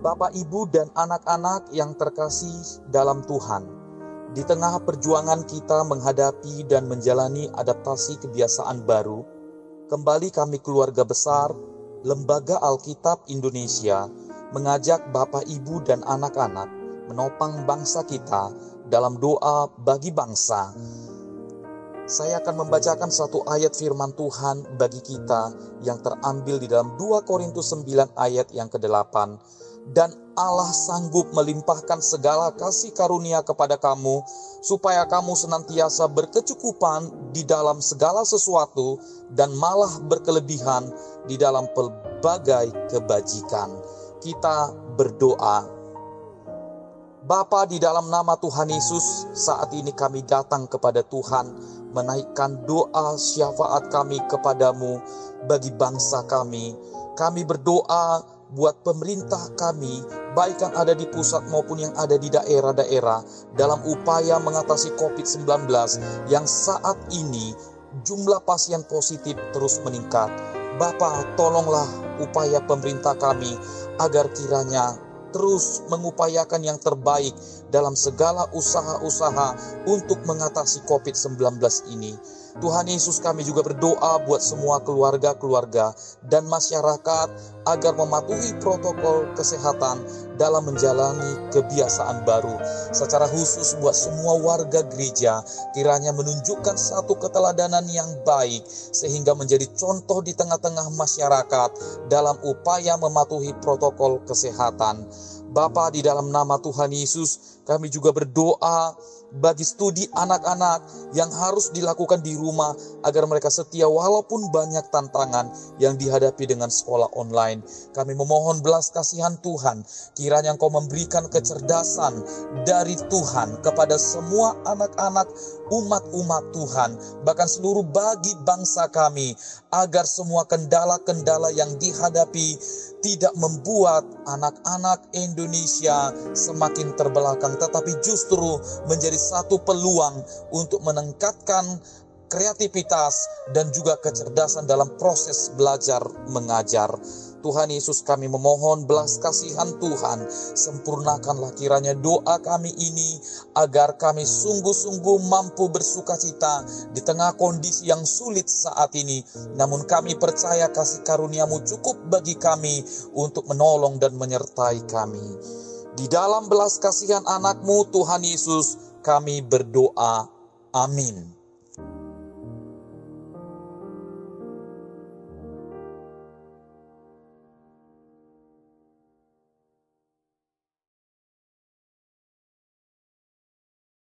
Bapak, Ibu, dan anak-anak yang terkasih dalam Tuhan, di tengah perjuangan kita menghadapi dan menjalani adaptasi kebiasaan baru, kembali kami keluarga besar Lembaga Alkitab Indonesia mengajak Bapak, Ibu, dan anak-anak menopang bangsa kita dalam doa bagi bangsa. Saya akan membacakan satu ayat firman Tuhan bagi kita yang terambil di dalam 2 Korintus 9 ayat yang ke-8 dan Allah sanggup melimpahkan segala kasih karunia kepada kamu, supaya kamu senantiasa berkecukupan di dalam segala sesuatu, dan malah berkelebihan di dalam pelbagai kebajikan. Kita berdoa. Bapa di dalam nama Tuhan Yesus, saat ini kami datang kepada Tuhan, menaikkan doa syafaat kami kepadamu bagi bangsa kami. Kami berdoa buat pemerintah kami, baik yang ada di pusat maupun yang ada di daerah-daerah, dalam upaya mengatasi COVID-19 yang saat ini jumlah pasien positif terus meningkat. Bapak, tolonglah upaya pemerintah kami agar kiranya terus mengupayakan yang terbaik dalam segala usaha-usaha untuk mengatasi COVID-19 ini. Tuhan Yesus kami juga berdoa buat semua keluarga-keluarga dan masyarakat agar mematuhi protokol kesehatan dalam menjalani kebiasaan baru. Secara khusus buat semua warga gereja kiranya menunjukkan satu keteladanan yang baik sehingga menjadi contoh di tengah-tengah masyarakat dalam upaya mematuhi protokol kesehatan. Bapa di dalam nama Tuhan Yesus, kami juga berdoa bagi studi anak-anak yang harus dilakukan di rumah agar mereka setia walaupun banyak tantangan yang dihadapi dengan sekolah online. Kami memohon belas kasihan Tuhan, kiranya Engkau memberikan kecerdasan dari Tuhan kepada semua anak-anak umat-umat Tuhan, bahkan seluruh bagi bangsa kami, agar semua kendala-kendala yang dihadapi tidak membuat anak-anak Indonesia semakin terbelakang, tetapi justru menjadi satu peluang untuk meningkatkan kreativitas dan juga kecerdasan dalam proses belajar mengajar. Tuhan Yesus kami memohon belas kasihan Tuhan, sempurnakanlah kiranya doa kami ini agar kami sungguh-sungguh mampu bersuka cita di tengah kondisi yang sulit saat ini. Namun kami percaya kasih karuniamu cukup bagi kami untuk menolong dan menyertai kami. Di dalam belas kasihan anakmu Tuhan Yesus kami berdoa. Amin.